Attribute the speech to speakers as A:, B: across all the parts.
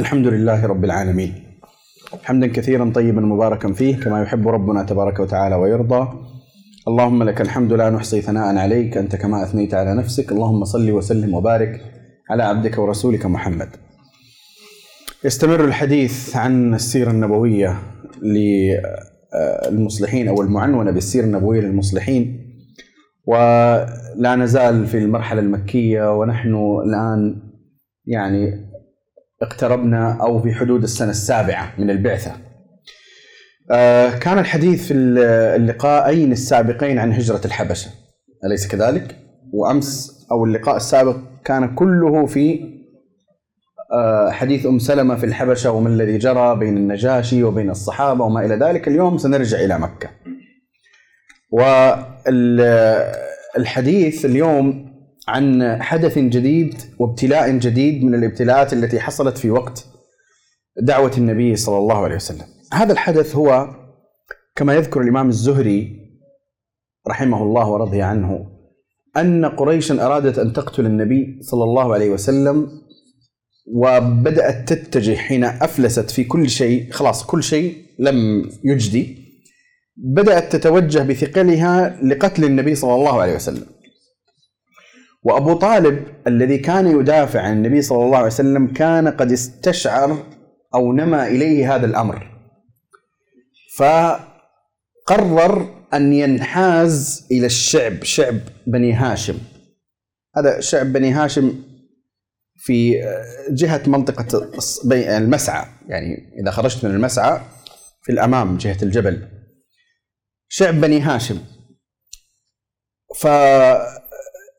A: الحمد لله رب العالمين. حمدا كثيرا طيبا مباركا فيه كما يحب ربنا تبارك وتعالى ويرضى. اللهم لك الحمد لا نحصي ثناء عليك أنت كما أثنيت على نفسك. اللهم صل وسلم وبارك على عبدك ورسولك محمد. يستمر الحديث عن السيرة النبوية للمصلحين أو المعنونة بالسيرة النبوية للمصلحين. ولا نزال في المرحلة المكية ونحن الآن يعني اقتربنا أو في حدود السنة السابعة من البعثة. آه، كان الحديث في اللقاءين السابقين عن هجرة الحبشة أليس كذلك؟ وأمس أو اللقاء السابق كان كله في آه، حديث أم سلمة في الحبشة وما الذي جرى بين النجاشي وبين الصحابة وما إلى ذلك، اليوم سنرجع إلى مكة. والحديث اليوم عن حدث جديد وابتلاء جديد من الابتلاءات التي حصلت في وقت دعوة النبي صلى الله عليه وسلم. هذا الحدث هو كما يذكر الإمام الزهري رحمه الله ورضي عنه أن قريشا أرادت أن تقتل النبي صلى الله عليه وسلم وبدأت تتجه حين أفلست في كل شيء خلاص كل شيء لم يجدي بدأت تتوجه بثقلها لقتل النبي صلى الله عليه وسلم وأبو طالب الذي كان يدافع عن النبي صلى الله عليه وسلم كان قد استشعر أو نما إليه هذا الأمر. فقرر أن ينحاز إلى الشعب شعب بني هاشم. هذا شعب بني هاشم في جهة منطقة المسعى يعني إذا خرجت من المسعى في الأمام جهة الجبل. شعب بني هاشم. ف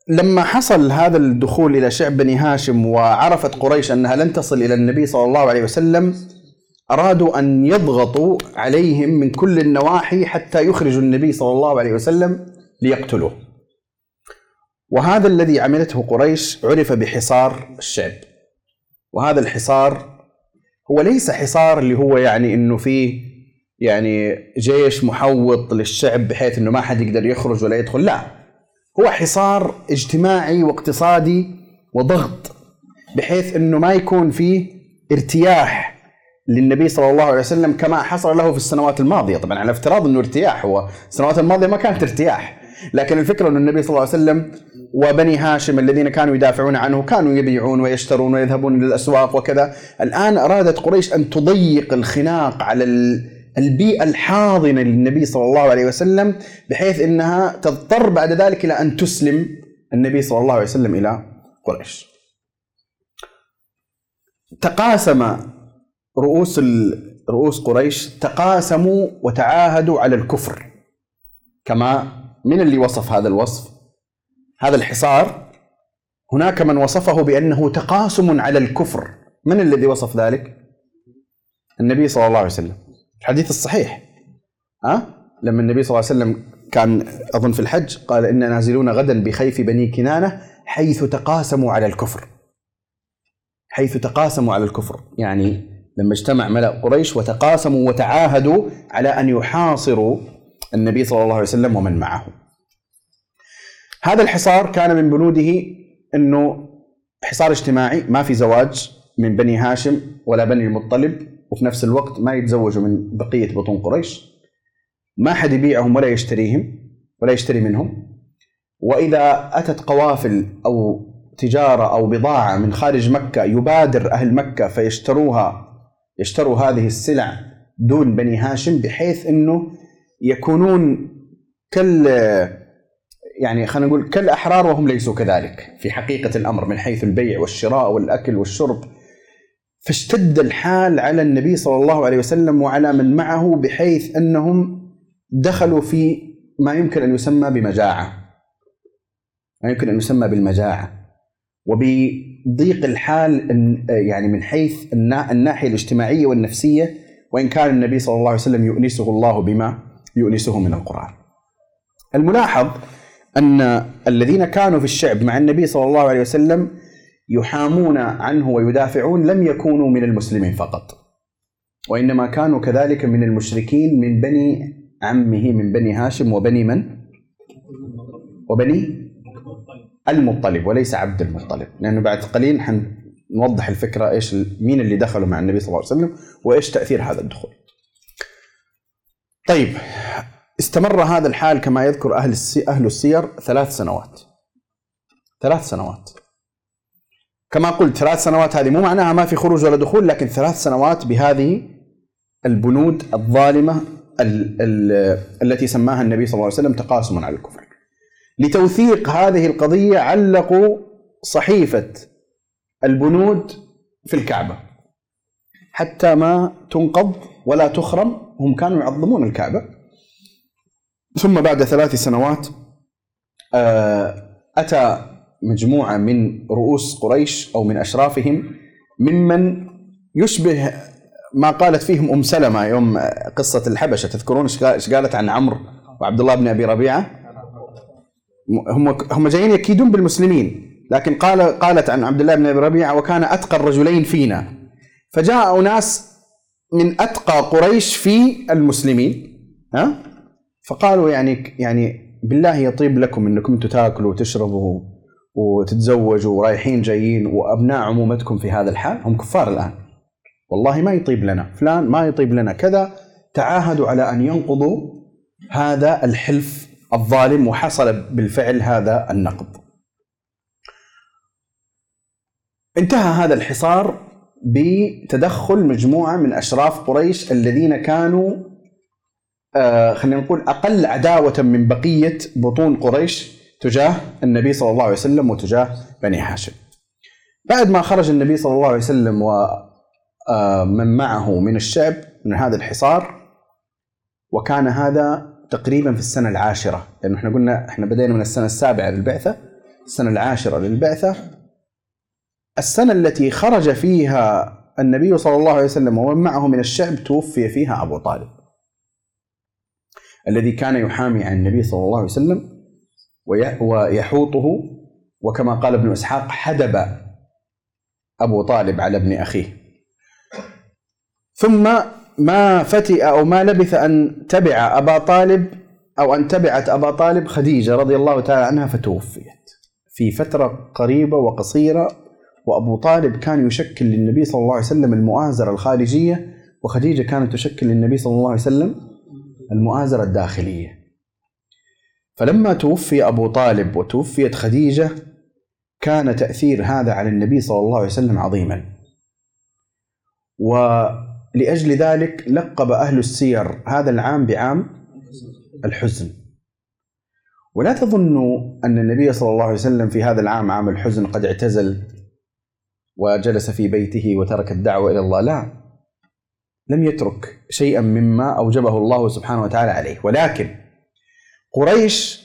A: لما حصل هذا الدخول إلى شعب بني هاشم وعرفت قريش أنها لن تصل إلى النبي صلى الله عليه وسلم أرادوا أن يضغطوا عليهم من كل النواحي حتى يخرجوا النبي صلى الله عليه وسلم ليقتلوه. وهذا الذي عملته قريش عرف بحصار الشعب. وهذا الحصار هو ليس حصار اللي هو يعني إنه فيه يعني جيش محوط للشعب بحيث إنه ما حد يقدر يخرج ولا يدخل، لا هو حصار اجتماعي واقتصادي وضغط بحيث إنه ما يكون فيه ارتياح للنبي صلى الله عليه وسلم كما حصل له في السنوات الماضية. طبعا على افتراض إنه ارتياح هو السنوات الماضية ما كانت ارتياح لكن الفكرة إنه النبي صلى الله عليه وسلم وبني هاشم الذين كانوا يدافعون عنه كانوا يبيعون ويشترون ويذهبون للأسواق وكذا الآن أرادت قريش أن تضيق الخناق على البيئة الحاضنة للنبي صلى الله عليه وسلم بحيث إنها تضطر بعد ذلك إلى أن تسلم النبي صلى الله عليه وسلم إلى قريش. تقاسم رؤوس رؤوس قريش تقاسموا وتعاهدوا على الكفر كما من اللي وصف هذا الوصف؟ هذا الحصار هناك من وصفه بأنه تقاسم على الكفر، من الذي وصف ذلك؟ النبي صلى الله عليه وسلم. الحديث الصحيح ها أه؟ لما النبي صلى الله عليه وسلم كان أظن في الحج قال إنا نازلون غدا بخيف بني كنانة حيث تقاسموا على الكفر حيث تقاسموا على الكفر يعني لما اجتمع ملأ قريش وتقاسموا وتعاهدوا على أن يحاصروا النبي صلى الله عليه وسلم ومن معه. هذا الحصار كان من بنوده إنه حصار اجتماعي ما في زواج من بني هاشم ولا بني المطلب وفي نفس الوقت ما يتزوجوا من بقية بطون قريش ما حد يبيعهم ولا يشتريهم ولا يشتري منهم. وإذا أتت قوافل أو تجارة أو بضاعة من خارج مكة يبادر أهل مكة فيشتروها يشتروا هذه السلع دون بني هاشم بحيث إنه يكونون كال يعني خلينا نقول كالأحرار وهم ليسوا كذلك في حقيقة الأمر من حيث البيع والشراء والأكل والشرب. فاشتد الحال على النبي صلى الله عليه وسلم وعلى من معه بحيث أنهم دخلوا في ما يمكن أن يسمى بمجاعة. ما يمكن أن يسمى بالمجاعة. وبضيق الحال يعني من حيث الناحية الاجتماعية والنفسية وإن كان النبي صلى الله عليه وسلم يؤنسه الله بما يؤنسه من القرآن. الملاحظ أن الذين كانوا في الشعب مع النبي صلى الله عليه وسلم يحامون عنه ويدافعون لم يكونوا من المسلمين فقط وإنما كانوا كذلك من المشركين من بني عمه من بني هاشم وبني من؟ وبني المطلب وليس عبد المطلب لأنه بعد قليل حن نوضح الفكرة إيش مين اللي دخلوا مع النبي صلى الله عليه وسلم وإيش تأثير هذا الدخول. طيب استمر هذا الحال كما يذكر أهل أهل السير ثلاث سنوات. ثلاث سنوات. كما قلت ثلاث سنوات هذه مو معناها ما في خروج ولا دخول لكن ثلاث سنوات بهذه البنود الظالمة ال ال التي سماها النبي صلى الله عليه وسلم تقاسما على الكفر. لتوثيق هذه القضية علقوا صحيفة البنود في الكعبة حتى ما تنقض ولا تخرم هم كانوا يعظمون الكعبة ثم بعد ثلاث سنوات آه، اتى مجموعة من رؤوس قريش أو من أشرافهم ممن يشبه ما قالت فيهم أم سلمة يوم قصة الحبشة. تذكرون إيش قالت عن عمرو وعبد الله بن أبي ربيعة؟ هم هم جايين يكيدون بالمسلمين لكن قال قالت عن عبد الله بن أبي ربيعة وكان أتقى الرجلين فينا. فجاء أناس من أتقى قريش في المسلمين ها؟ فقالوا يعني يعني بالله يطيب لكم إنكم تاكلوا وتشربوا وتتزوجوا ورايحين جايين وأبناء عمومتكم في هذا الحال هم كفار الآن. والله ما يطيب لنا. فلان ما يطيب لنا. كذا تعاهدوا على أن ينقضوا هذا الحلف الظالم وحصل بالفعل هذا النقض. انتهى هذا الحصار بتدخل مجموعة من أشراف قريش الذين كانوا آه خلينا نقول أقل عداوة من بقية بطون قريش. تجاه النبي صلى الله عليه وسلم وتجاه بني هاشم. بعد ما خرج النبي صلى الله عليه وسلم ومن آه، معه من الشعب من هذا الحصار وكان هذا تقريبا في السنة العاشرة. لأنه إحنا قلنا إحنا بدينا من السنة السابعة للبعثة. السنة العاشرة للبعثة. السنة التي خرج فيها النبي صلى الله عليه وسلم ومن معه من الشعب توفي فيها أبو طالب. الذي كان يحامي عن النبي صلى الله عليه وسلم ويحوطه وكما قال ابن إسحاق حدب أبو طالب على ابن أخيه. ثم ما فتئ أو ما لبث أن تبع أبا طالب أو أن تبعت أبا طالب خديجة رضي الله تعالى عنها فتوفيت. في فترة قريبة وقصيرة وأبو طالب كان يشكل للنبي صلى الله عليه وسلم المؤازرة الخارجية وخديجة كانت تشكل للنبي صلى الله عليه وسلم المؤازرة الداخلية. فلما توفي أبو طالب وتوفيت خديجة كان تأثير هذا على النبي صلى الله عليه وسلم عظيما. ولأجل ذلك لقب أهل السير هذا العام بعام الحزن. ولا تظنوا أن النبي صلى الله عليه وسلم في هذا العام عام الحزن قد اعتزل وجلس في بيته وترك الدعوة إلى الله. لا. لم يترك شيئا مما أوجبه الله سبحانه وتعالى عليه. ولكن قريش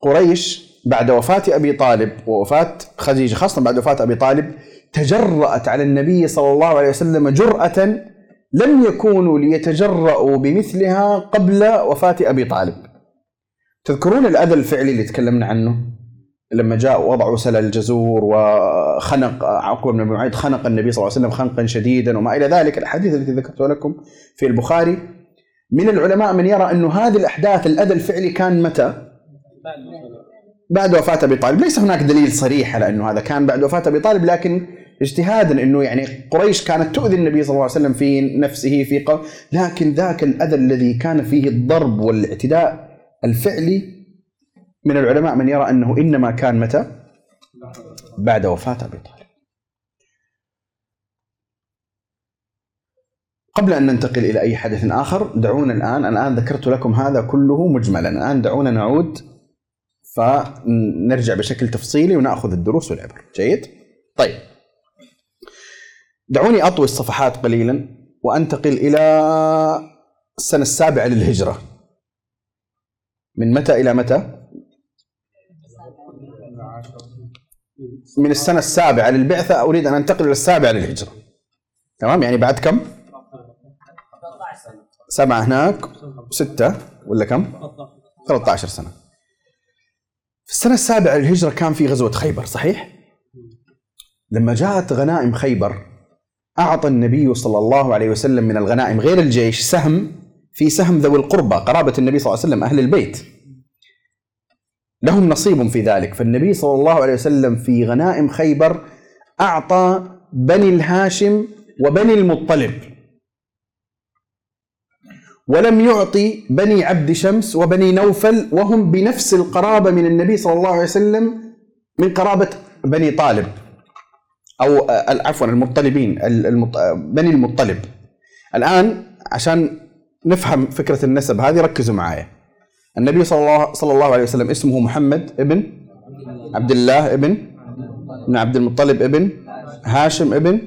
A: قريش بعد وفاة أبي طالب ووفاة خديجة خاصة بعد وفاة أبي طالب تجرأت على النبي صلى الله عليه وسلم جرأة لم يكونوا ليتجرؤوا بمثلها قبل وفاة أبي طالب. تذكرون الأذى الفعلي اللي تكلمنا عنه؟ لما جاء وضعوا سل الجزور وخنق عقبه بن معيط خنق النبي صلى الله عليه وسلم خنقا شديدا وما إلى ذلك. الأحاديث التي ذكرتها لكم في البخاري من العلماء من يرى أنه هذه الأحداث الأذى الفعلي كان متى؟ بعد وفاة أبي طالب، ليس هناك دليل صريح على أنه هذا كان بعد وفاة أبي طالب لكن اجتهادا أنه يعني قريش كانت تؤذي النبي صلى الله عليه وسلم في نفسه في قول لكن ذاك الأذى الذي كان فيه الضرب والاعتداء الفعلي من العلماء من يرى أنه إنما كان متى؟ بعد وفاة أبي طالب. قبل أن ننتقل إلى أي حدث آخر دعونا الآن الآن ذكرت لكم هذا كله مجملا الآن دعونا نعود فنرجع بشكل تفصيلي ونأخذ الدروس والعبر جيد؟ طيب دعوني أطوي الصفحات قليلا وأنتقل إلى السنة السابعة للهجرة من متى إلى متى؟ من السنة السابعة للبعثة أريد أن أنتقل إلى السابعة للهجرة تمام يعني بعد كم؟ سبعة هناك ستة ولا كم؟ 13 سنة في السنة السابعة للهجرة كان في غزوة خيبر صحيح؟ لما جاءت غنائم خيبر أعطى النبي صلى الله عليه وسلم من الغنائم غير الجيش سهم في سهم ذوي القربى قرابة النبي صلى الله عليه وسلم أهل البيت لهم نصيب في ذلك فالنبي صلى الله عليه وسلم في غنائم خيبر أعطى بني الهاشم وبني المطلب ولم يعطي بني عبد شمس وبني نوفل وهم بنفس القرابة من النبي صلى الله عليه وسلم من قرابة بني طالب أو عفوا المطلبين المط... بني المطلب. الآن عشان نفهم فكرة النسب هذه ركزوا معايا. النبي صلى الله, صلى الله عليه وسلم اسمه محمد ابن عبد الله ابن ابن عبد المطلب ابن هاشم ابن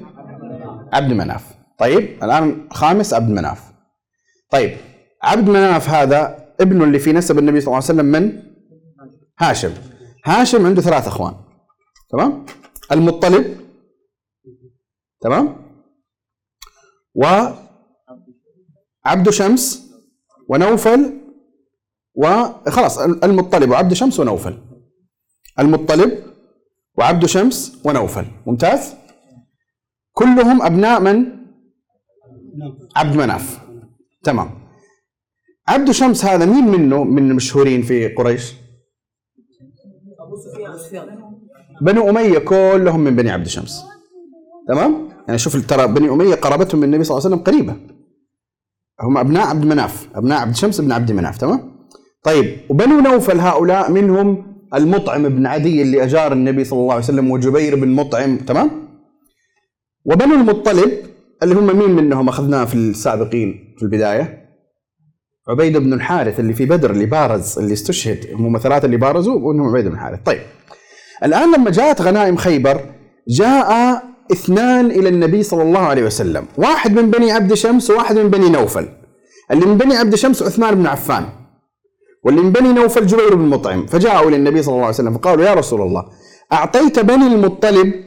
A: عبد مناف. طيب الآن خامس عبد مناف. طيب عبد مناف هذا ابنه اللي في نسب النبي صلى الله عليه وسلم من؟ هاشم. هاشم عنده ثلاث أخوان تمام؟ المطلب تمام؟ و عبد شمس ونوفل وخلاص المطلب وعبد شمس ونوفل. المطلب وعبد شمس ونوفل ممتاز؟ كلهم أبناء من؟ عبد مناف. تمام. عبد شمس هذا مين منه؟ من المشهورين في قريش؟ بنو أمية كلهم من بني عبد شمس تمام؟ يعني شوف ترى بني أمية قرابتهم من النبي صلى الله عليه وسلم قريبة. هم أبناء عبد مناف أبناء عبد شمس بن عبد مناف. تمام؟ طيب وبنو نوفل هؤلاء منهم المطعم بن عدي اللي أجار النبي صلى الله عليه وسلم وجبير بن مطعم. تمام؟ وبنو المطلب اللي هم مين منهم أخذناه في السابقين في البداية؟ عبيد بن الحارث اللي في بدر اللي بارز اللي استشهد. هم ثلاثة اللي بارزوا وانهم عبيد بن الحارث. طيب. الآن لما جاءت غنائم خيبر جاء اثنان إلى النبي صلى الله عليه وسلم. واحد من بني عبد شمس وواحد من بني نوفل. اللي من بني عبد شمس عثمان بن عفان. واللي من بني نوفل جبير بن مطعم. فجاءوا للنبي صلى الله عليه وسلم فقالوا يا رسول الله أعطيت بني المطلب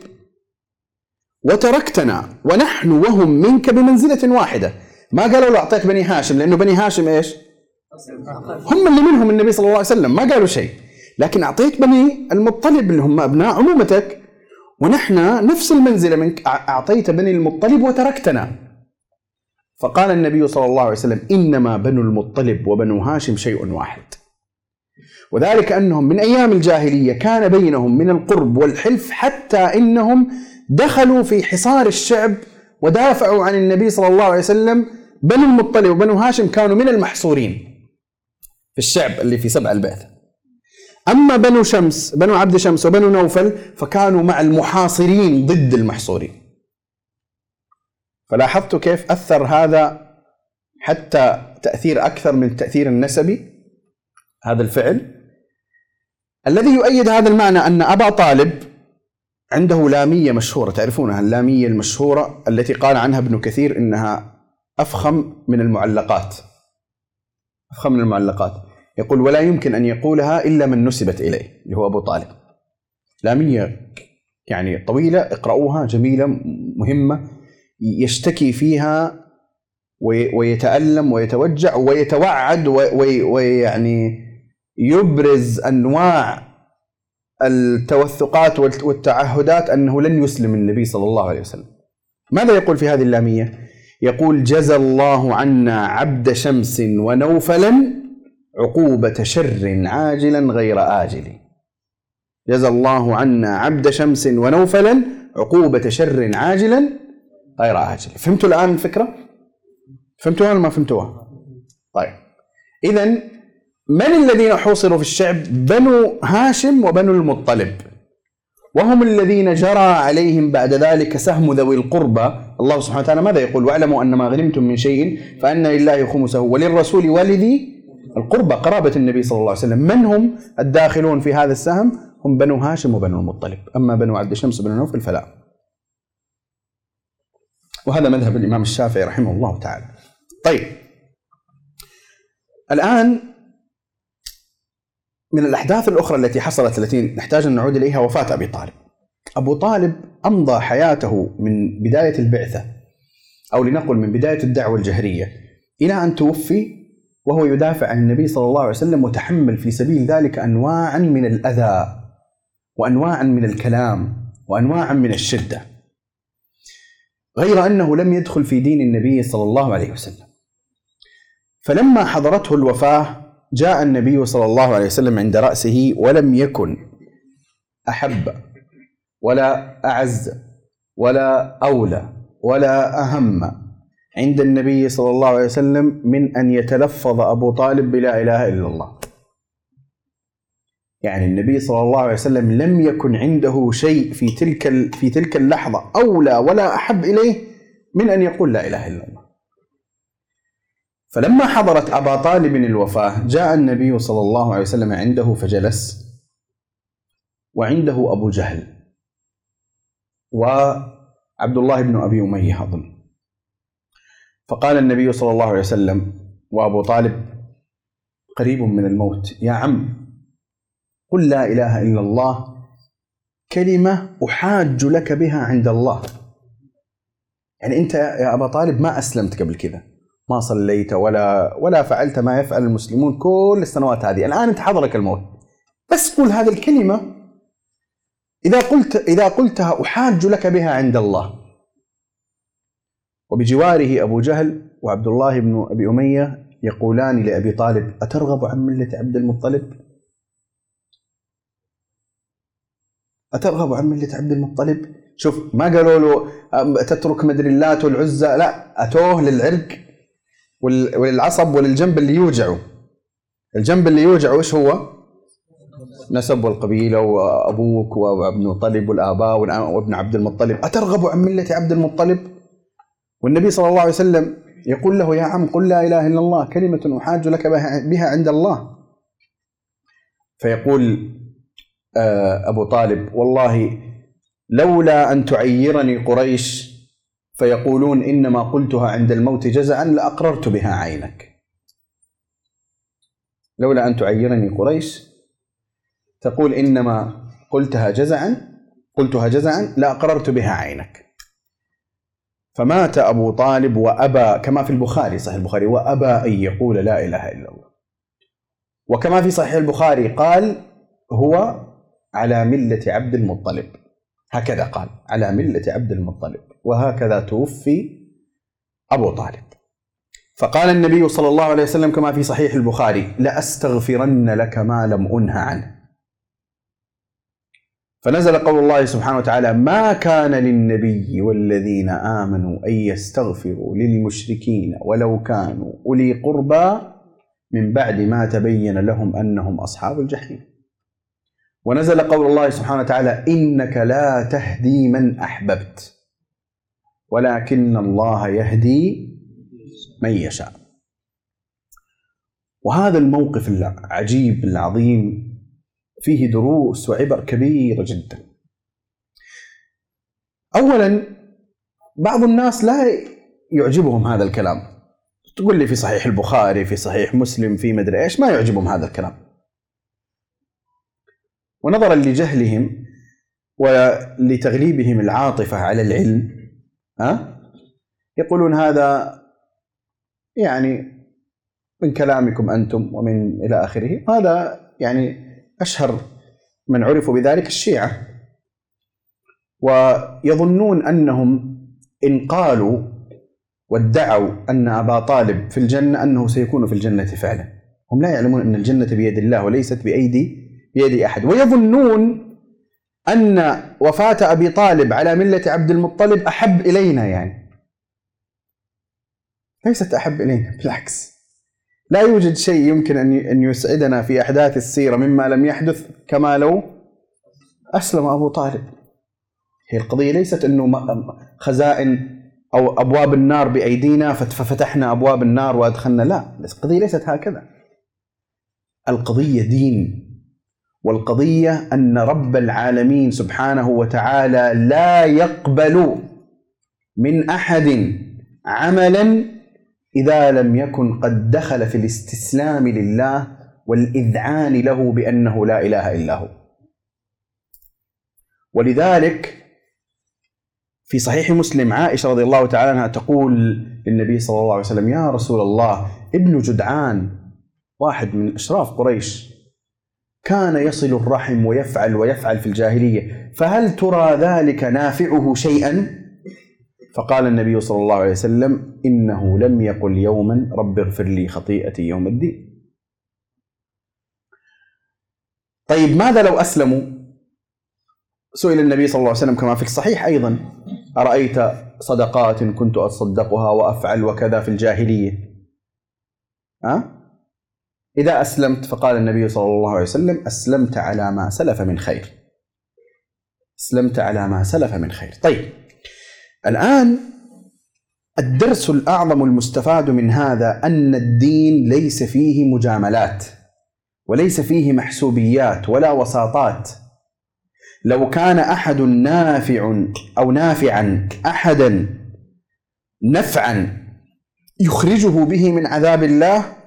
A: وتركتنا ونحن وهم منك بمنزلة واحدة. ما قالوا له أعطيت بني هاشم لأنه بني هاشم إيش؟ هم اللي منهم النبي صلى الله عليه وسلم ما قالوا شيء. لكن أعطيت بني المطلب اللي هم أبناء عمومتك ونحن نفس المنزلة منك أعطيت بني المطلب وتركتنا. فقال النبي صلى الله عليه وسلم إنما بنو المطلب وبنو هاشم شيء واحد. وذلك أنهم من أيام الجاهلية كان بينهم من القرب والحلف حتى إنهم دخلوا في حصار الشعب ودافعوا عن النبي صلى الله عليه وسلم. بنو المطلب وبنو هاشم كانوا من المحصورين في الشعب اللي في سبع البعثة. أما بنو شمس بنو عبد شمس وبنو نوفل فكانوا مع المحاصرين ضد المحصورين. فلاحظتوا كيف أثر هذا حتى تأثير أكثر من التأثير النسبي؟ هذا الفعل. الذي يؤيد هذا المعنى أن أبا طالب عنده لامية مشهورة تعرفونها؟ اللامية المشهورة التي قال عنها ابن كثير إنها أفخم من المعلقات. أفخم من المعلقات. يقول ولا يمكن أن يقولها إلا من نسبت إليه اللي هو أبو طالب. لامية يعني طويلة اقرأوها جميلة مهمة يشتكي فيها ويتألم ويتوجع ويتوعد ويعني يبرز أنواع التوثقات والتعهدات أنه لن يسلم النبي صلى الله عليه وسلم ماذا يقول في هذه اللامية؟ يقول جزى الله عنا عبد شمس ونوفلا عقوبة شر عاجلا غير آجل جزى الله عنا عبد شمس ونوفلا عقوبة شر عاجلا غير آجل فهمتوا الآن الفكرة؟ فهمتوها ولا ما فهمتوها؟ طيب إذا من الذين حوصروا في الشعب؟ بنو هاشم وبنو المطلب. وهم الذين جرى عليهم بعد ذلك سهم ذوي القربى. الله سبحانه وتعالى ماذا يقول؟ واعلموا أن ما غنمتم من شيء فأن لله خمسه. وللرسول ولذي القربى قرابة النبي صلى الله عليه وسلم. من هم الداخلون في هذا السهم؟ هم بنو هاشم وبنو المطلب. أما بنو عبد الشمس وبنو نوفل فلا وهذا مذهب الإمام الشافعي رحمه الله تعالى. طيب. الآن من الأحداث الأخرى التي حصلت التي نحتاج أن نعود إليها وفاة أبي طالب. أبو طالب أمضى حياته من بداية البعثة أو لنقل من بداية الدعوة الجهرية إلى أن توفي وهو يدافع عن النبي صلى الله عليه وسلم وتحمل في سبيل ذلك أنواعا من الأذى وأنواعا من الكلام وأنواعا من الشدة. غير أنه لم يدخل في دين النبي صلى الله عليه وسلم. فلما حضرته الوفاة جاء النبي صلى الله عليه وسلم عند رأسه ولم يكن أحب ولا أعز ولا أولى ولا أهم عند النبي صلى الله عليه وسلم من أن يتلفظ أبو طالب بلا إله إلا الله. يعني النبي صلى الله عليه وسلم لم يكن عنده شيء في تلك في تلك اللحظة أولى ولا أحب إليه من أن يقول لا إله إلا الله. فلما حضرت أبا طالب الوفاة جاء النبي صلى الله عليه وسلم عنده فجلس وعنده أبو جهل وعبد الله بن أبي أمية أظن. فقال النبي صلى الله عليه وسلم وأبو طالب قريب من الموت يا عم قل لا إله إلا الله كلمة أحاج لك بها عند الله. يعني أنت يا أبا طالب ما أسلمت قبل كذا. ما صليت ولا ولا فعلت ما يفعل المسلمون كل السنوات هذه. الآن أنت حضرك الموت. بس قل هذه الكلمة. إذا قلت إذا قلتها أحاج لك بها عند الله. وبجواره أبو جهل وعبد الله بن أبي أمية يقولان لأبي طالب أترغب عن ملة عبد المطلب؟ أترغب عن ملة عبد المطلب؟ شوف ما قالوا له تترك مدري اللات والعزى لا أتوه للعرق. وللعصب وللجنب اللي يوجعه الجنب اللي يوجعه إيش هو؟ نسب والقبيلة وأبوك وابن المطلب والآباء وابن عبد المطلب أترغب عن ملة عبد المطلب؟ والنبي صلى الله عليه وسلم يقول له يا عم قل لا إله إلا الله كلمة أحاج لك بها عند الله فيقول آه، أبو طالب والله لولا أن تعيرني قريش فيقولون إنما قلتها عند الموت جزعا لأقررت بها عينك. لولا أن تعيرني قريش تقول إنما قلتها جزعا قلتها جزعا لأقررت بها عينك. فمات أبو طالب وأبى كما في البخاري صحيح البخاري وأبى أن يقول لا إله إلا الله. وكما في صحيح البخاري قال هو على ملة عبد المطلب. هكذا قال على ملة عبد المطلب. وهكذا توفي أبو طالب. فقال النبي صلى الله عليه وسلم كما في صحيح البخاري لأستغفرن لك ما لم أنه عنه. فنزل قول الله سبحانه وتعالى ما كان للنبي والذين آمنوا أن يستغفروا للمشركين ولو كانوا أولي قربى من بعد ما تبين لهم أنهم أصحاب الجحيم. ونزل قول الله سبحانه وتعالى إنك لا تهدي من أحببت. ولكن الله يهدي من يشاء. وهذا الموقف العجيب العظيم فيه دروس وعبر كبيرة جدا. أولا بعض الناس لا يعجبهم هذا الكلام. تقول لي في صحيح البخاري في صحيح مسلم في مدري إيش ما يعجبهم هذا الكلام. ونظرا لجهلهم ولتغليبهم العاطفة على العلم ها؟ يقولون هذا يعني من كلامكم أنتم ومن إلى آخره. هذا يعني أشهر من عرفوا بذلك الشيعة. ويظنون أنهم إن قالوا وادعوا أن أبا طالب في الجنة أنه سيكون في الجنة فعلا. هم لا يعلمون أن الجنة بيد الله وليست بأيدي بيد أحد. ويظنون أن وفاة أبي طالب على ملة عبد المطلب أحب إلينا يعني. ليست أحب إلينا بالعكس. لا يوجد شيء يمكن أن يسعدنا في أحداث السيرة مما لم يحدث كما لو أسلم أبو طالب. هي القضية ليست أنه خزائن أو أبواب النار بأيدينا ففتحنا أبواب النار وأدخلنا لا القضية ليست هكذا. القضية دين. والقضية أن رب العالمين سبحانه وتعالى لا يقبل من أحد عملا إذا لم يكن قد دخل في الاستسلام لله والإذعان له بأنه لا إله إلا هو. ولذلك في صحيح مسلم عائشة رضي الله تعالى عنها تقول للنبي صلى الله عليه وسلم يا رسول الله ابن جدعان واحد من أشراف قريش كان يصل الرحم ويفعل ويفعل في الجاهلية. فهل ترى ذلك نافعه شيئا؟ فقال النبي صلى الله عليه وسلم إنه لم يقل يوما رب اغفر لي خطيئتي يوم الدين. طيب ماذا لو أسلموا؟ سئل النبي صلى الله عليه وسلم كما في الصحيح أيضا. أرأيت صدقات كنت أتصدقها وأفعل وكذا في الجاهلية؟ ها؟ إذا أسلمت فقال النبي صلى الله عليه وسلم أسلمت على ما سلف من خير. أسلمت على ما سلف من خير. طيب الآن الدرس الأعظم المستفاد من هذا أن الدين ليس فيه مجاملات وليس فيه محسوبيات ولا وساطات. لو كان أحد نافع أو نافعا أحدا نفعا يخرجه به من عذاب الله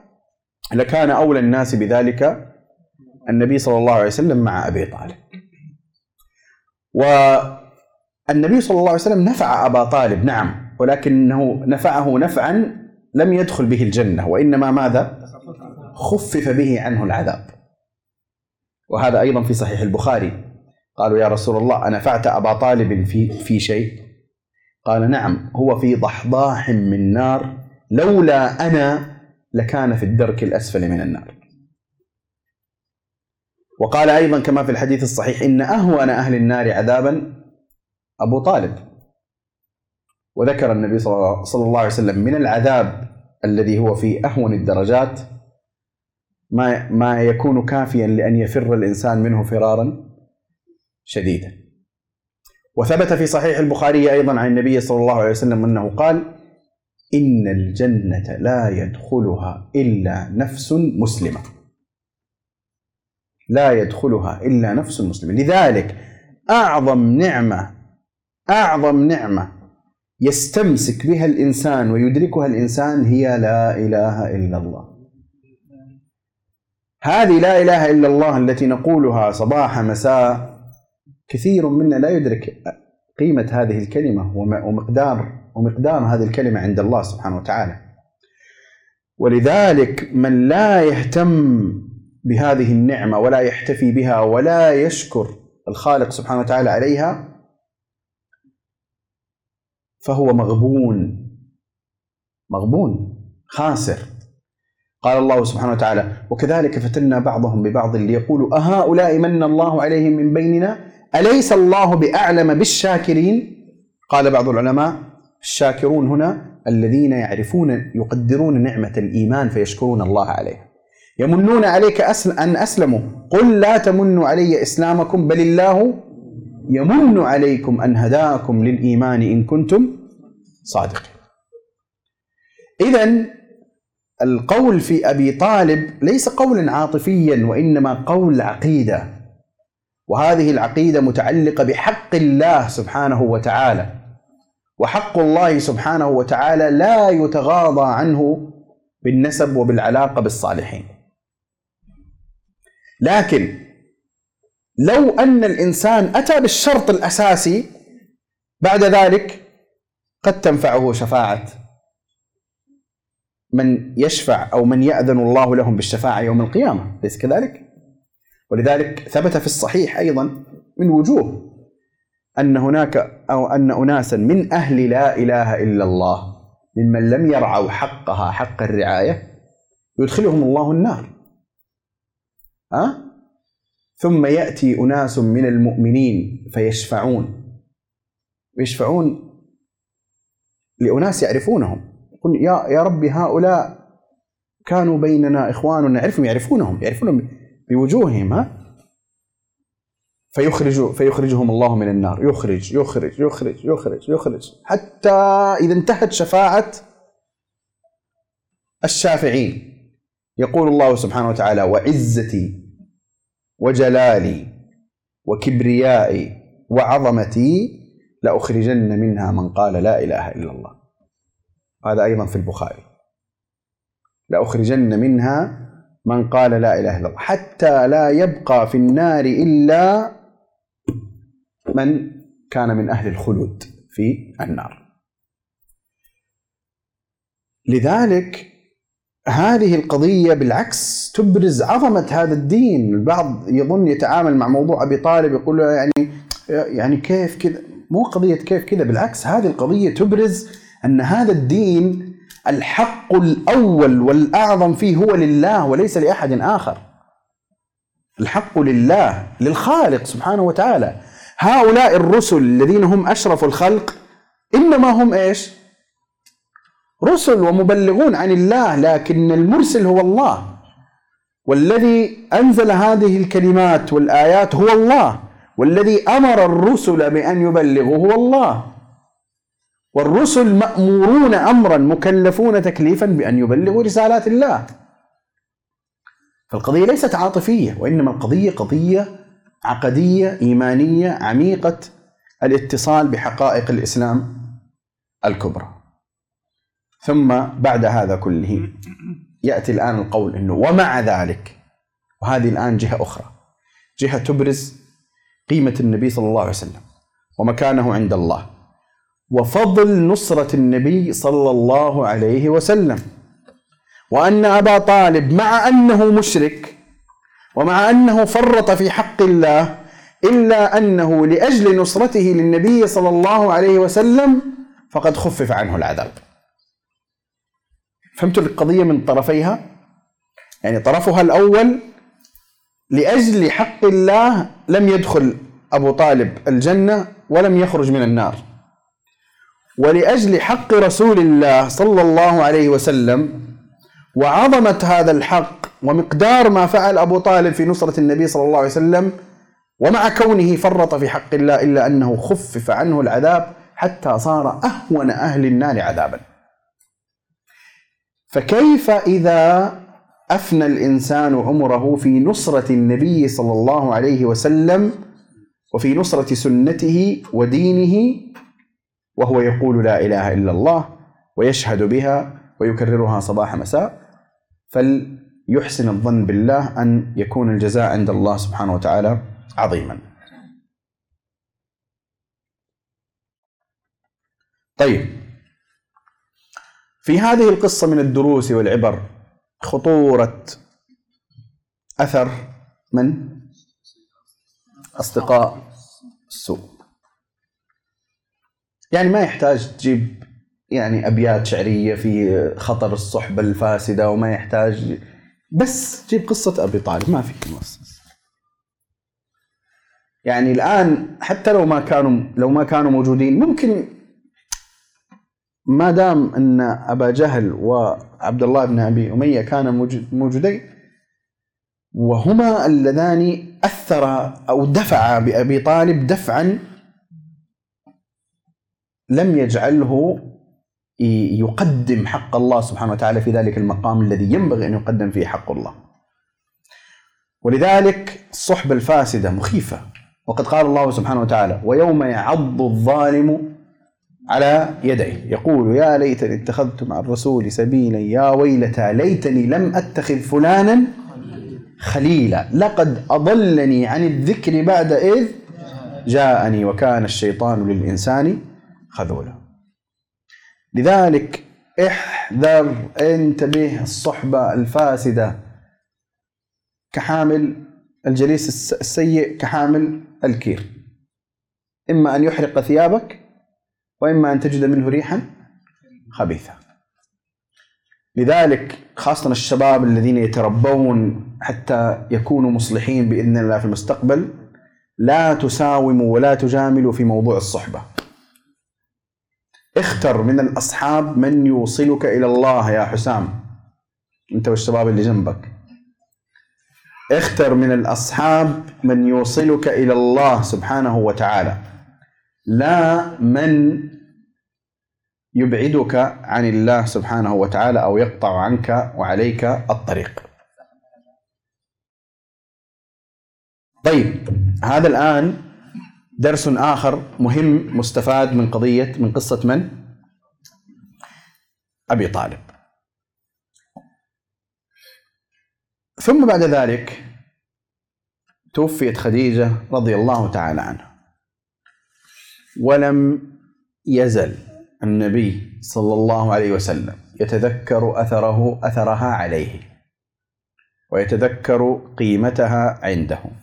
A: لكان أولى الناس بذلك النبي صلى الله عليه وسلم مع أبي طالب. والنبي صلى الله عليه وسلم نفع أبا طالب نعم ولكنه نفعه نفعا لم يدخل به الجنة وإنما ماذا؟ خفف به عنه العذاب. وهذا أيضا في صحيح البخاري. قالوا يا رسول الله أنفعت أبا طالب في, في شيء؟ قال نعم هو في ضحضاح من نار لولا أنا لكان في الدرك الأسفل من النار. وقال أيضا كما في الحديث الصحيح إن أهون أهل النار عذابا أبو طالب. وذكر النبي صلى الله عليه وسلم من العذاب الذي هو في أهون الدرجات ما ما يكون كافيا لأن يفر الإنسان منه فرارا شديدا. وثبت في صحيح البخاري أيضا عن النبي صلى الله عليه وسلم أنه قال إن الجنة لا يدخلها إلا نفس مسلمة. لا يدخلها إلا نفس مسلمة. لذلك أعظم نعمة أعظم نعمة يستمسك بها الإنسان ويدركها الإنسان هي لا إله إلا الله. هذه لا إله إلا الله التي نقولها صباح مساء كثير منا لا يدرك قيمة هذه الكلمة ومقدار ومقدار هذه الكلمة عند الله سبحانه وتعالى. ولذلك من لا يهتم بهذه النعمة ولا يحتفي بها ولا يشكر الخالق سبحانه وتعالى عليها فهو مغبون مغبون خاسر. قال الله سبحانه وتعالى وكذلك فتنا بعضهم ببعض ليقولوا أهؤلاء من الله عليهم من بيننا؟ أليس الله بأعلم بالشاكرين؟ قال بعض العلماء الشاكرون هنا الذين يعرفون يقدرون نعمة الإيمان فيشكرون الله عليها يمنون عليك أن أسلموا. قل لا تمنوا علي إسلامكم بل الله يمن عليكم أن هداكم للإيمان إن كنتم صادقين. إذا القول في أبي طالب ليس قولا عاطفيا وإنما قول عقيدة. وهذه العقيدة متعلقة بحق الله سبحانه وتعالى. وحق الله سبحانه وتعالى لا يتغاضى عنه بالنسب وبالعلاقة بالصالحين. لكن لو أن الإنسان أتى بالشرط الأساسي بعد ذلك قد تنفعه شفاعة من يشفع أو من يأذن الله لهم بالشفاعة يوم القيامة، اليس كذلك؟ ولذلك ثبت في الصحيح أيضا من وجوه أن هناك أو أن أناسا من أهل لا إله إلا الله ممن لم يرعوا حقها حق الرعاية يدخلهم الله النار. أه؟ ثم يأتي أناس من المؤمنين فيشفعون. يشفعون لأناس يعرفونهم. يقول يا يا ربي هؤلاء كانوا بيننا إخواننا نعرفهم يعرفونهم يعرفونهم بوجوههم ها؟ فيخرج فيخرجهم الله من النار. يخرج يخرج يخرج يخرج يخرج. حتى إذا انتهت شفاعة الشافعين. يقول الله سبحانه وتعالى وعزتي وجلالي وكبريائي وعظمتي لأخرجن منها من قال لا إله إلا الله. هذا أيضا في البخاري. لأخرجن منها من قال لا إله إلا الله. حتى لا يبقى في النار إلا من كان من أهل الخلود في النار. لذلك هذه القضية بالعكس تبرز عظمة هذا الدين. البعض يظن يتعامل مع موضوع أبي طالب يقول له يعني يعني كيف كذا؟ مو قضية كيف كذا بالعكس هذه القضية تبرز أن هذا الدين الحق الأول والأعظم فيه هو لله وليس لأحد آخر. الحق لله للخالق سبحانه وتعالى. هؤلاء الرسل الذين هم أشرف الخلق إنما هم إيش؟ رسل ومبلغون عن الله لكن المرسل هو الله. والذي أنزل هذه الكلمات والآيات هو الله. والذي أمر الرسل بأن يبلغوا هو الله. والرسل مأمورون أمرا مكلفون تكليفا بأن يبلغوا رسالات الله. فالقضية ليست عاطفية وإنما القضية قضية عقدية إيمانية عميقة الاتصال بحقائق الإسلام الكبرى. ثم بعد هذا كله يأتي الآن القول أنه ومع ذلك وهذه الآن جهة أخرى. جهة تبرز قيمة النبي صلى الله عليه وسلم ومكانه عند الله وفضل نصرة النبي صلى الله عليه وسلم. وأن أبا طالب مع أنه مشرك ومع أنه فرط في حق الله إلا أنه لأجل نصرته للنبي صلى الله عليه وسلم فقد خفف عنه العذاب. فهمتوا القضية من طرفيها؟ يعني طرفها الأول لأجل حق الله لم يدخل أبو طالب الجنة ولم يخرج من النار. ولأجل حق رسول الله صلى الله عليه وسلم وعظمة هذا الحق ومقدار ما فعل أبو طالب في نصرة النبي صلى الله عليه وسلم ومع كونه فرط في حق الله إلا أنه خفف عنه العذاب حتى صار أهون أهل النار عذابا. فكيف إذا أفنى الإنسان عمره في نصرة النبي صلى الله عليه وسلم وفي نصرة سنته ودينه وهو يقول لا إله إلا الله ويشهد بها ويكررها صباح مساء فليحسن الظن بالله أن يكون الجزاء عند الله سبحانه وتعالى عظيما. طيب. في هذه القصة من الدروس والعبر خطورة أثر من؟ أصدقاء السوء. يعني ما يحتاج تجيب يعني أبيات شعرية في خطر الصحبة الفاسدة وما يحتاج بس جيب قصة أبي طالب ما في مؤسس يعني الآن حتى لو ما كانوا لو ما كانوا موجودين ممكن ما دام إن أبا جهل وعبد الله بن أبي أمية كانا موجودين وهما اللذان اثرا أو دفعا بأبي طالب دفعا لم يجعله يقدم حق الله سبحانه وتعالى في ذلك المقام الذي ينبغي أن يقدم فيه حق الله. ولذلك الصحبه الفاسدة مخيفة. وقد قال الله سبحانه وتعالى: ويوم يعض الظالم على يديه. يقول يا ليتني اتخذت مع الرسول سبيلا يا ويلتى ليتني لم أتخذ فلانا خليلا. لقد أضلني عن الذكر بعد إذ جاءني وكان الشيطان للإنسان خذولا. لذلك احذر انتبه الصحبة الفاسدة كحامل الجليس السيء كحامل الكير. إما أن يحرق ثيابك وإما أن تجد منه ريحا خبيثة لذلك خاصة الشباب الذين يتربون حتى يكونوا مصلحين بإذن الله في المستقبل لا تساوموا ولا تجاملوا في موضوع الصحبة. اختر من الأصحاب من يوصلك إلى الله يا حسام. أنت والشباب اللي جنبك. اختر من الأصحاب من يوصلك إلى الله سبحانه وتعالى. لا من يبعدك عن الله سبحانه وتعالى أو يقطع عنك وعليك الطريق. طيب هذا الآن درس آخر مهم مستفاد من قضية من قصة من؟ أبي طالب. ثم بعد ذلك توفيت خديجة رضي الله تعالى عنها. ولم يزل النبي صلى الله عليه وسلم يتذكر أثره أثرها عليه ويتذكر قيمتها عنده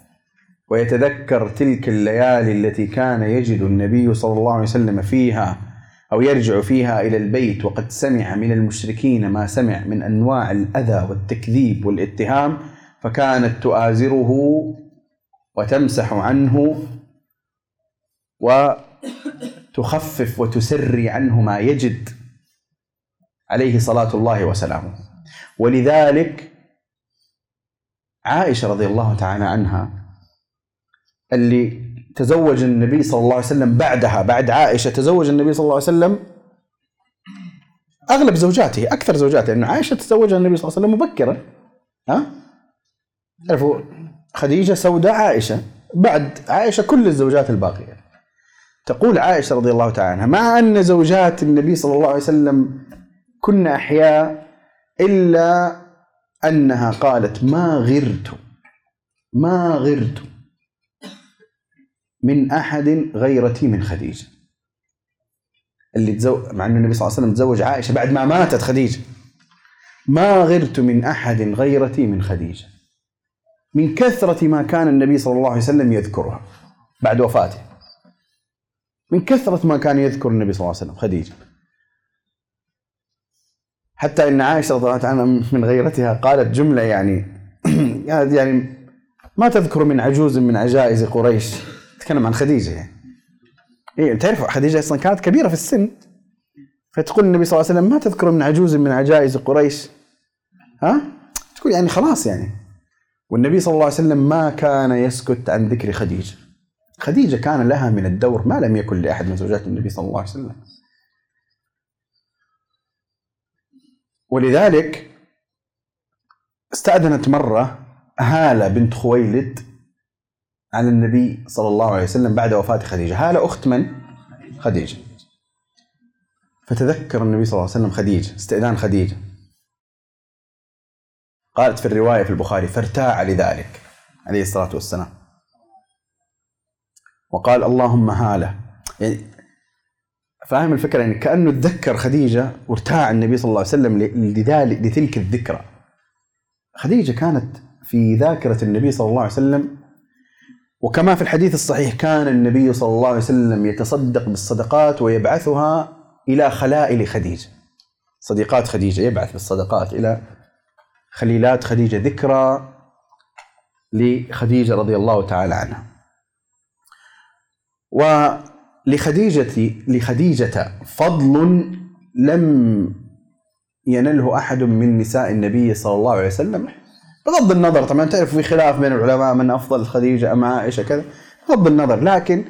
A: ويتذكر تلك الليالي التي كان يجد النبي صلى الله عليه وسلم فيها أو يرجع فيها إلى البيت وقد سمع من المشركين ما سمع من أنواع الأذى والتكذيب والاتهام فكانت تؤازره وتمسح عنه و تخفف وتسري عنه ما يجد عليه صلاة الله وسلامه. ولذلك عائشة رضي الله تعالى عنها اللي تزوج النبي صلى الله عليه وسلم بعدها بعد عائشة تزوج النبي صلى الله عليه وسلم أغلب زوجاته أكثر زوجاته لأن عائشة تزوجها النبي صلى الله عليه وسلم مبكرا. ها؟ تعرفوا خديجة سوداء عائشة بعد عائشة كل الزوجات الباقية. تقول عائشة رضي الله تعالى عنها مع أن زوجات النبي صلى الله عليه وسلم كن أحياء إلا أنها قالت ما غرت ما غرت. من أحد غيرتي من خديجة. اللي تزوج مع أن النبي صلى الله عليه وسلم تزوج عائشة بعد ما ماتت خديجة. ما غرت من أحد غيرتي من خديجة. من كثرة ما كان النبي صلى الله عليه وسلم يذكرها بعد وفاته. من كثرة ما كان يذكر النبي صلى الله عليه وسلم خديجة. حتى إن عائشة رضي الله عنها من غيرتها قالت جملة يعني يعني ما تذكر من عجوز من عجائز قريش. تتكلم عن خديجة. يعني إيه تعرف خديجة أصلا كانت كبيرة في السن. فتقول النبي صلى الله عليه وسلم ما تذكر من عجوز من عجائز قريش. ها؟ تقول يعني خلاص يعني. والنبي صلى الله عليه وسلم ما كان يسكت عن ذكر خديجة. خديجة كان لها من الدور ما لم يكن لأحد من زوجات النبي صلى الله عليه وسلم. ولذلك استأذنت مرة هالة بنت خويلد على النبي صلى الله عليه وسلم بعد وفاة خديجة. هالة أخت من؟ خديجة. فتذكر النبي صلى الله عليه وسلم خديجة استئذان خديجة. قالت في الرواية في البخاري فارتاع لذلك عليه الصلاة والسلام. وقال اللهم هالة. يعني فاهم الفكرة؟ يعني كأنه تذكر خديجة وارتاع النبي صلى الله عليه وسلم لذلك لتلك الذكرى. خديجة كانت في ذاكرة النبي صلى الله عليه وسلم وكما في الحديث الصحيح كان النبي صلى الله عليه وسلم يتصدق بالصدقات ويبعثها إلى خلائل خديجة. صديقات خديجة يبعث بالصدقات إلى خليلات خديجة ذكرى لخديجة رضي الله تعالى عنها. و لخديجة لخديجة فضل لم ينله أحد من نساء النبي صلى الله عليه وسلم. بغض النظر طبعا تعرف في خلاف بين العلماء من أفضل خديجة أم عائشة كذا بغض النظر لكن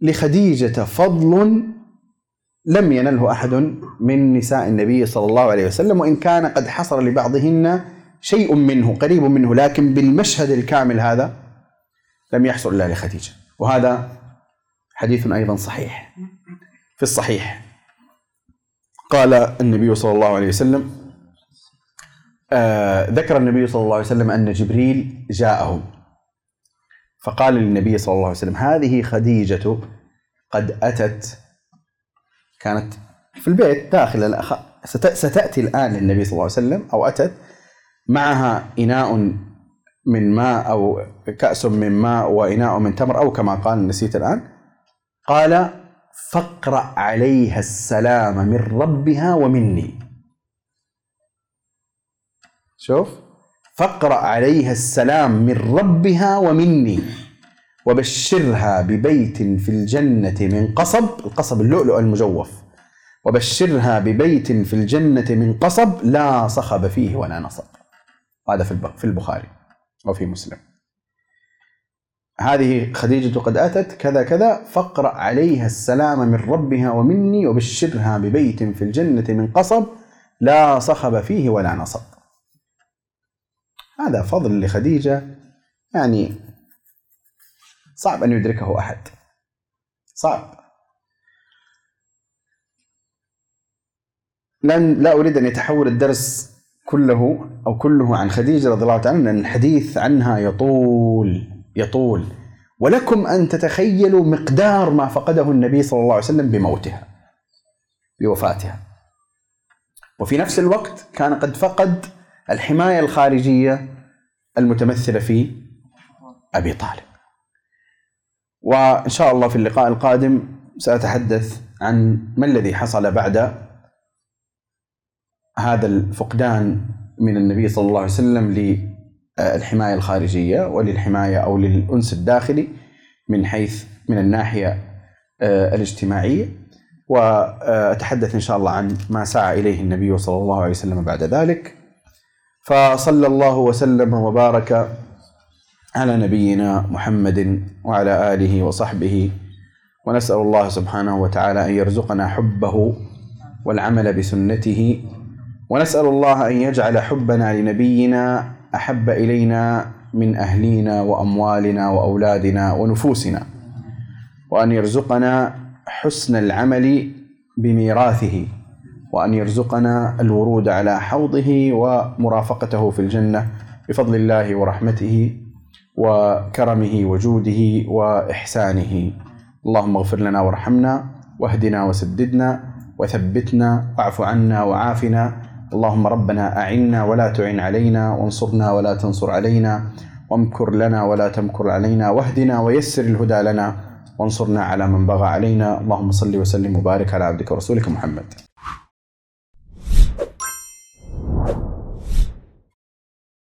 A: لخديجة فضل لم ينله أحد من نساء النبي صلى الله عليه وسلم وإن كان قد حصل لبعضهن شيء منه قريب منه لكن بالمشهد الكامل هذا لم يحصل إلا لخديجة. وهذا حديث أيضا صحيح. في الصحيح قال النبي صلى الله عليه وسلم آه ذكر النبي صلى الله عليه وسلم أن جبريل جاءه. فقال للنبي صلى الله عليه وسلم هذه خديجة قد أتت. كانت في البيت داخل الأخ... ستأتي الآن للنبي صلى الله عليه وسلم أو أتت. معها إناء من ماء أو كأس من ماء وإناء من تمر أو كما قال نسيت الآن. قال فاقرأ عليها السلام من ربها ومني. شوف. فاقرأ عليها السلام من ربها ومني وبشرها ببيت في الجنة من قصب القصب اللؤلؤ المجوف. وبشرها ببيت في الجنة من قصب لا صخب فيه ولا نصب. هذا في البخاري وفي مسلم. هذه خديجة قد أتت كذا كذا فاقرأ عليها السلام من ربها ومني وبشرها ببيت في الجنة من قصب لا صخب فيه ولا نصب. هذا فضل لخديجة. يعني صعب أن يدركه أحد. صعب. لن لا أريد أن يتحول الدرس كله أو كله عن خديجة رضي الله تعالى لأن الحديث عنها يطول يطول. ولكم أن تتخيلوا مقدار ما فقده النبي صلى الله عليه وسلم بموتها بوفاتها. وفي نفس الوقت كان قد فقد الحماية الخارجية المتمثلة في أبي طالب. وإن شاء الله في اللقاء القادم سأتحدث عن ما الذي حصل بعد هذا الفقدان من النبي صلى الله عليه وسلم الحماية الخارجية وللحماية أو للأنس الداخلي من حيث من الناحية آه، الاجتماعية. وأتحدث إن شاء الله عن ما سعى إليه النبي صلى الله عليه وسلم بعد ذلك. فصلى الله وسلم وبارك على نبينا محمد وعلى آله وصحبه. ونسأل الله سبحانه وتعالى أن يرزقنا حبه والعمل بسنته. ونسأل الله أن يجعل حبنا لنبينا أحب إلينا من أهلينا وأموالنا وأولادنا ونفوسنا. وأن يرزقنا حسن العمل بميراثه. وأن يرزقنا الورود على حوضه ومرافقته في الجنة بفضل الله ورحمته وكرمه وجوده وإحسانه. اللهم اغفر لنا وارحمنا واهدنا وسددنا وثبتنا واعف عنا وعافنا. اللهم ربنا أعنا ولا تعن علينا وانصرنا ولا تنصر علينا وامكر لنا ولا تمكر علينا واهدنا ويسر الهدى لنا وانصرنا على من بغى علينا. اللهم صل وسلم وبارك على عبدك ورسولك محمد.